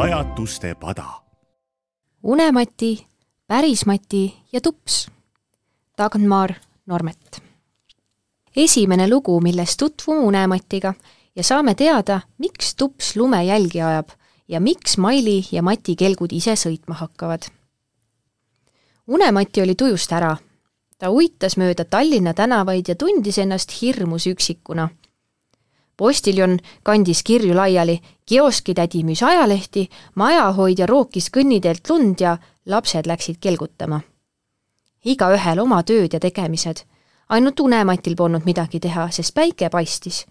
pajatuste pada. unemati, pärismati ja tups. Dagmar Normet. esimene lugu, milles tutvume unematiga ja saame teada, miks tups lume jälgi ajab ja miks Maili ja Mati kelgud ise sõitma hakkavad. unemati oli tujust ära. ta uitas mööda Tallinna tänavaid ja tundis ennast hirmus üksikuna postiljon kandis kirju laiali, kioskitädi müüs ajalehti, majahoidja rookis kõnniteelt lund ja lapsed läksid kelgutama. igaühel oma tööd ja tegemised. ainult Unematil polnud midagi teha, sest päike paistis.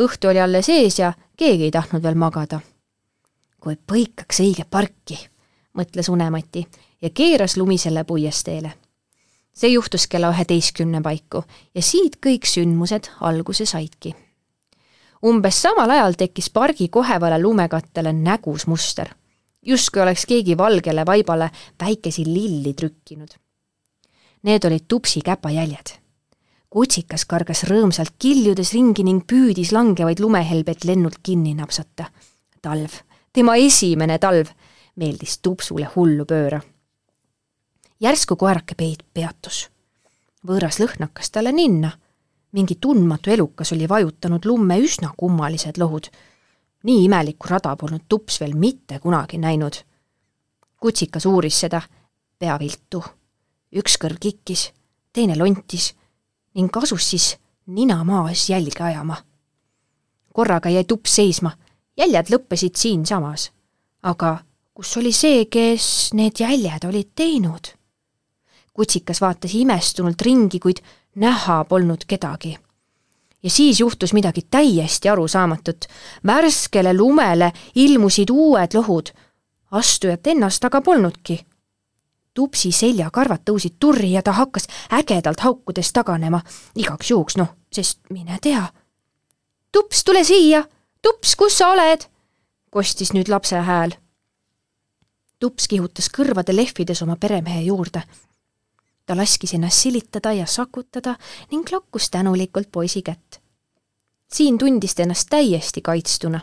õhtu oli alles ees ja keegi ei tahtnud veel magada. kui põikaks õige parki, mõtles Unemati ja keeras lumisele puiesteele see juhtus kella üheteistkümne paiku ja siit kõik sündmused alguse saidki umbes samal ajal tekkis pargi kohevale lumekattele nägus muster. justkui oleks keegi valgele vaibale väikesi lilli trükkinud. Need olid tupsi käpajäljed. kutsikas kargas rõõmsalt kiljudes ringi ning püüdis langevaid lumehelbeid lennult kinni napsata. talv, tema esimene talv, meeldis tupsule hullu pööra. järsku koerake Peit peatus. võõras lõhn hakkas talle ninna mingi tundmatu elukas oli vajutanud lumme üsna kummalised lohud. nii imelikku rada polnud tups veel mitte kunagi näinud. kutsikas uuris seda, pea viltu. üks kõrv kikkis, teine lontis ning asus siis nina maas jälge ajama. korraga jäi tups seisma, jäljed lõppesid siinsamas. aga kus oli see, kes need jäljed olid teinud? kutsikas vaatas imestunult ringi, kuid näha polnud kedagi. ja siis juhtus midagi täiesti arusaamatut. värskele lumele ilmusid uued lohud. astujat ennast aga polnudki. tupsi seljakarvad tõusid turri ja ta hakkas ägedalt haukudes taganema, igaks juhuks noh, sest mine tea. tups, tule siia, tups, kus sa oled? kostis nüüd lapse hääl. tups kihutas kõrvade lehvides oma peremehe juurde ta laskis ennast silitada ja sakutada ning lakkus tänulikult poisi kätt. siin tundis ta ennast täiesti kaitstuna.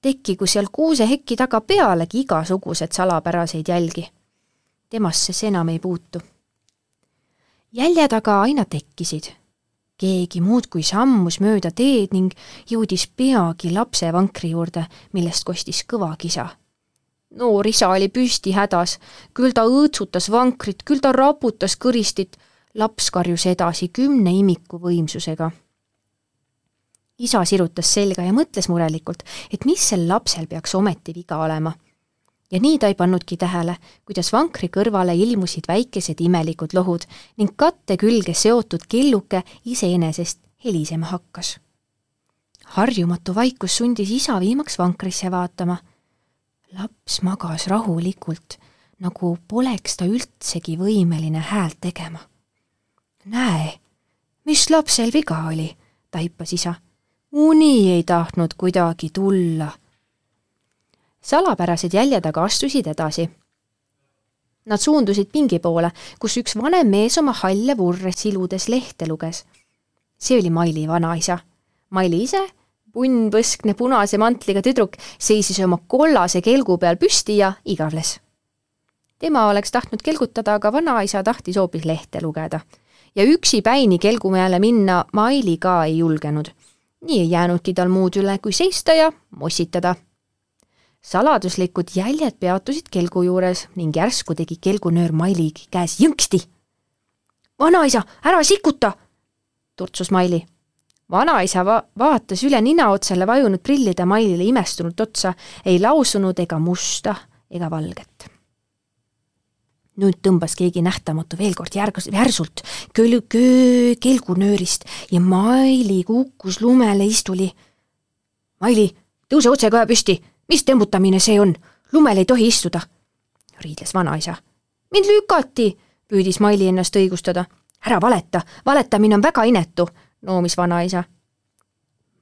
tekkigu seal kuusehekki taga pealegi igasugused salapäraseid jälgi. temasse see enam ei puutu. jäljed aga aina tekkisid. keegi muudkui sammus mööda teed ning jõudis peagi lapse vankri juurde, millest kostis kõva kisa noor isa oli püsti hädas, küll ta õõtsutas vankrit, küll ta raputas kõristit, laps karjus edasi kümne imiku võimsusega. isa sirutas selga ja mõtles murelikult, et mis sel lapsel peaks ometi viga olema. ja nii ta ei pannudki tähele, kuidas vankri kõrvale ilmusid väikesed imelikud lohud ning katte külge seotud kelluke iseenesest helisema hakkas. harjumatu vaikus sundis isa viimaks vankrisse vaatama laps magas rahulikult, nagu poleks ta üldsegi võimeline häält tegema. näe, mis lapsel viga oli, taipas isa. uni ei tahtnud kuidagi tulla. salapärased jäljed aga astusid edasi. Nad suundusid pingi poole, kus üks vanem mees oma halle vurre siludes lehte luges. see oli Maili vanaisa. Maili ise punnpõskne punase mantliga tüdruk seisis oma kollase kelgu peal püsti ja igavles. tema oleks tahtnud kelgutada, aga vanaisa tahtis hoopis lehte lugeda. ja üksipäini kelgumäele minna Maili ka ei julgenud. nii ei jäänudki tal muud üle, kui seista ja mossitada. saladuslikud jäljed peatusid kelgu juures ning järsku tegi kelgunöör Maili käes jõnksti. vanaisa, ära sikuta, turtsus Maili vanaisa va-, vaatas üle nina otsale vajunud prillide Mailile imestunult otsa, ei lausunud ega musta ega valget. nüüd tõmbas keegi nähtamatu veel kord järgus, järsult köl-, köö kelgunöörist ja Maili kukkus lumele istuli. Maili, tõuse otsekohe püsti, mis tembutamine see on? lumel ei tohi istuda, riidles vanaisa. mind lükati, püüdis Maili ennast õigustada. ära valeta, valetamine on väga inetu noomis vanaisa.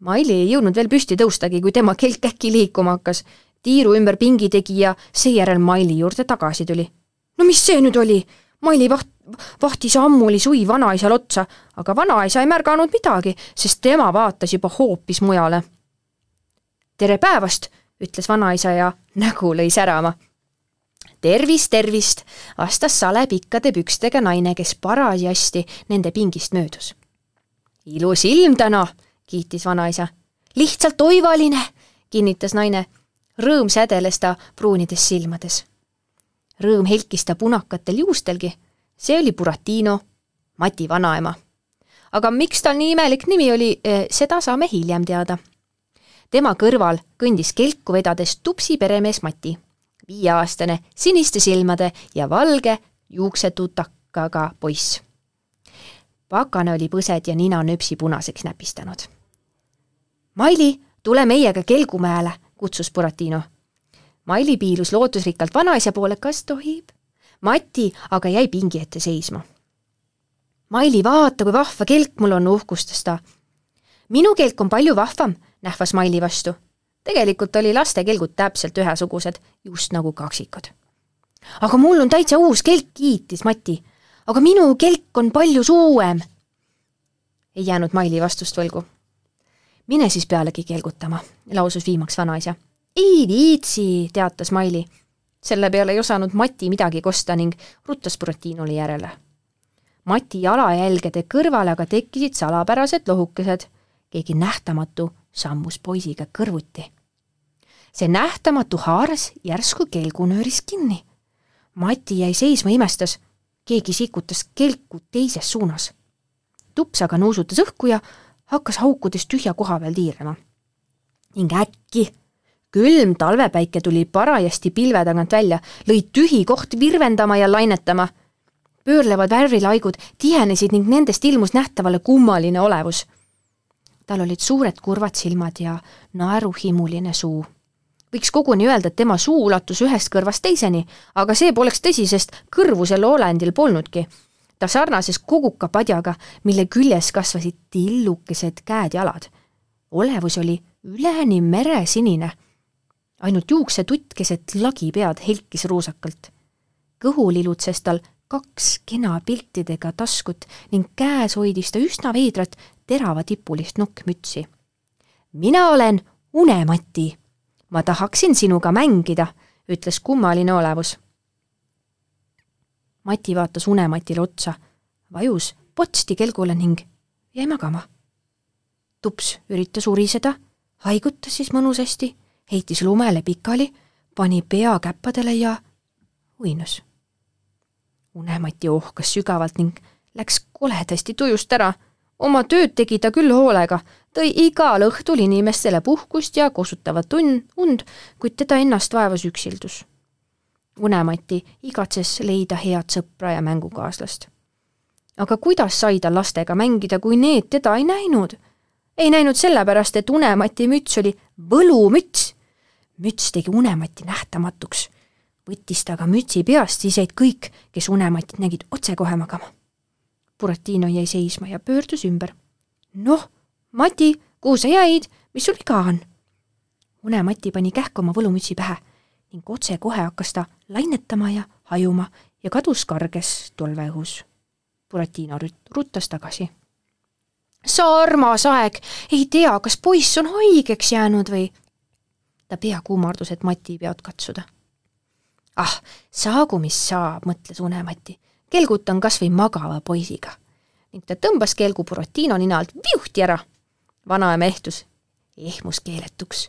Maili ei jõudnud veel püsti tõustagi, kui tema kelk äkki liikuma hakkas. tiiru ümber pingi tegi ja seejärel Maili juurde tagasi tuli. no mis see nüüd oli? Maili vaht, vahtis ammuli suvi vanaisale otsa, aga vanaisa ei märganud midagi, sest tema vaatas juba hoopis mujale. tere päevast, ütles vanaisa ja nägu lõi särama. tervist, tervist, vastas salepikkade pükstega naine, kes parajasti nende pingist möödus. Ilus ilm täna, kiitis vanaisa. lihtsalt oivaline, kinnitas naine. rõõm sädeles ta pruunides silmades. rõõm helkis ta punakatel juustelgi. see oli Buratino, Mati vanaema aga miks tal nii imelik nimi oli, eh, seda saame hiljem teada. tema kõrval kõndis kelku vedades tupsi peremees Mati, viieaastane, siniste silmade ja valge juuksetutakaga poiss. Pakane oli põsed ja nina nööpsi punaseks näpistanud. Maili, tule meiega Kelgumäele, kutsus Buratino. Maili piilus lootusrikkalt vanaisa poole, kas tohib? Mati aga jäi pingi ette seisma Maili, vaata, kui vahva kelk mul on, uhkustas ta. minu kelk on palju vahvam, nähvas Maili vastu. tegelikult oli laste kelgud täpselt ühesugused, just nagu kaksikud. aga mul on täitsa uus kelk, kiitis Mati. Aga minu kelk on palju suurem. ei jäänud Maili vastust võlgu. mine siis pealegi kelgutama, lausus viimaks vanaisa. ei viitsi, teatas Maili. selle peale ei osanud Mati midagi kosta ning ruttas Buratinole järele Mati jalajälgede kõrval aga tekkisid salapärased lohukesed. keegi nähtamatu sammus poisiga kõrvuti. see nähtamatu haaras järsku kelgunööris kinni. Mati jäi seisma, imestas. Keegi sikutas kelku teises suunas. tups aga nuusutas õhku ja hakkas haukudes tühja koha peal tiirlema. ning äkki külm talvepäike tuli parajasti pilve tagant välja, lõi tühi koht virvendama ja lainetama pöörlevad värvilaigud tihenesid ning nendest ilmus nähtavale kummaline olevus. tal olid suured kurvad silmad ja naeruhimuline suu. Võiks koguni öelda, et tema suu ulatus ühest kõrvast teiseni, aga see poleks tõsi, sest kõrvu sel olendil polnudki. ta sarnases kogukapadjaga, mille küljes kasvasid tillukesed käed-jalad. olevus oli üleni meresinine. ainult juuksetutt lagi pead helkis ruusakalt. kõhul ilutses tal kaks kena piltidega taskut ning käes hoidis ta üsna veidrat teravadipulist nokkmütsi. mina olen Unemati. Ma tahaksin sinuga mängida, ütles kummaline olevus. Mati vaatas Unematile otsa, vajus potsti kelgule ning jäi magama. tups üritas uriseda, haigutas siis mõnusasti, heitis lumele pikali, pani pea käppadele ja uinus unemati ohkas sügavalt ning läks koledasti tujust ära. oma tööd tegi ta küll hoolega, tõi igal õhtul inimestele puhkust ja kosutavat un-, und, kuid teda ennast vaevas üksildus. unemati igatses leida head sõpra ja mängukaaslast. aga kuidas sai ta lastega mängida, kui need teda ei näinud? ei näinud sellepärast, et Unemati müts oli võlumüts. müts tegi Unemati nähtamatuks võttis ta ka mütsi peast, siis jäid kõik, kes Unematit nägid, otsekohe magama. Buratino jäi seisma ja pöördus ümber. noh, Mati, kuhu sa jäid, mis sul viga on? Unemati pani kähku oma võlumütsi pähe ning otsekohe hakkas ta lainetama ja hajuma ja kadus karges tolveõhus. Buratino rut-, ruttas tagasi. sa armas aeg, ei tea, kas poiss on haigeks jäänud või? ta pea kuumardus, et Mati pead katsuda ah, saagu mis saab, mõtles Unemati. kelgutan kas või magava poisiga. ning ta tõmbas kelgu Buratino nina alt viuhti ära. Vanaema ehtus, ehmus keeletuks.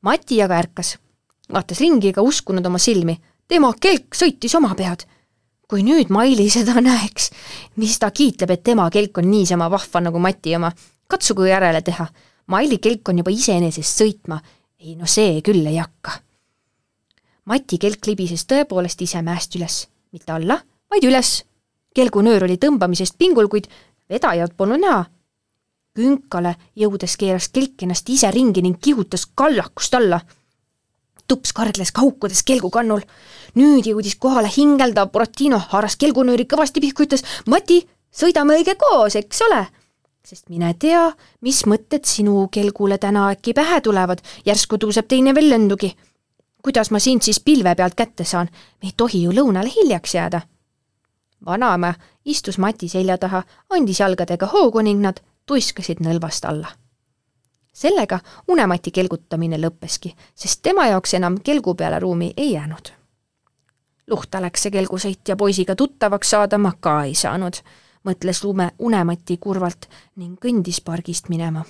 Mati aga ärkas, vaatas ringi ega uskunud oma silmi. tema kelk sõitis oma pead. kui nüüd Maili seda näeks, mis ta kiitleb, et tema kelk on niisama vahva nagu Mati oma. katsugu järele teha. Maili kelk on juba iseenesest sõitma. ei no see küll ei hakka Mati kelk libises tõepoolest ise mäest üles, mitte alla, vaid üles. kelgunöör oli tõmbamisest pingul, kuid vedajat polnud näha. Künkale jõudes keeras kelk ennast ise ringi ning kihutas kallakust alla. tups kargles kaukudes kelgu kannul. nüüd jõudis kohale hingeldav Buratino, haaras kelgunööri kõvasti pihku, ütles Mati, sõidame õige koos, eks ole? sest mine tea, mis mõtted sinu kelgule täna äkki pähe tulevad, järsku tõuseb teine veel lendugi kuidas ma sind siis pilve pealt kätte saan, me ei tohi ju lõunale hiljaks jääda. vanaema istus Mati selja taha, andis jalgadega hoogu ning nad tuiskasid nõlvast alla. sellega Unemati kelgutamine lõppeski, sest tema jaoks enam kelgu peale ruumi ei jäänud. luhta läks see kelgusõit ja poisiga tuttavaks saada ma ka ei saanud, mõtles Lume Unemati kurvalt ning kõndis pargist minema.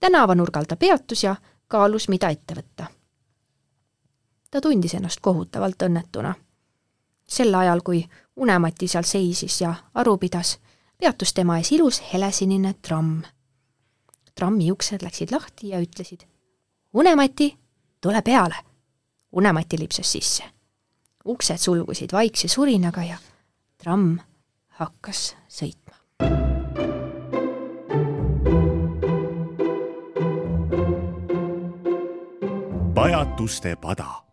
tänavanurgal ta peatus ja kaalus, mida ette võtta. ta tundis ennast kohutavalt õnnetuna. sel ajal, kui Unemati seal seisis ja aru pidas, peatus tema ees ilus helesinine tramm trammi uksed läksid lahti ja ütlesid Unemati, tule peale. Unemati lipsas sisse. uksed sulgusid vaikse surinaga ja tramm hakkas sõitma. pajatuste pada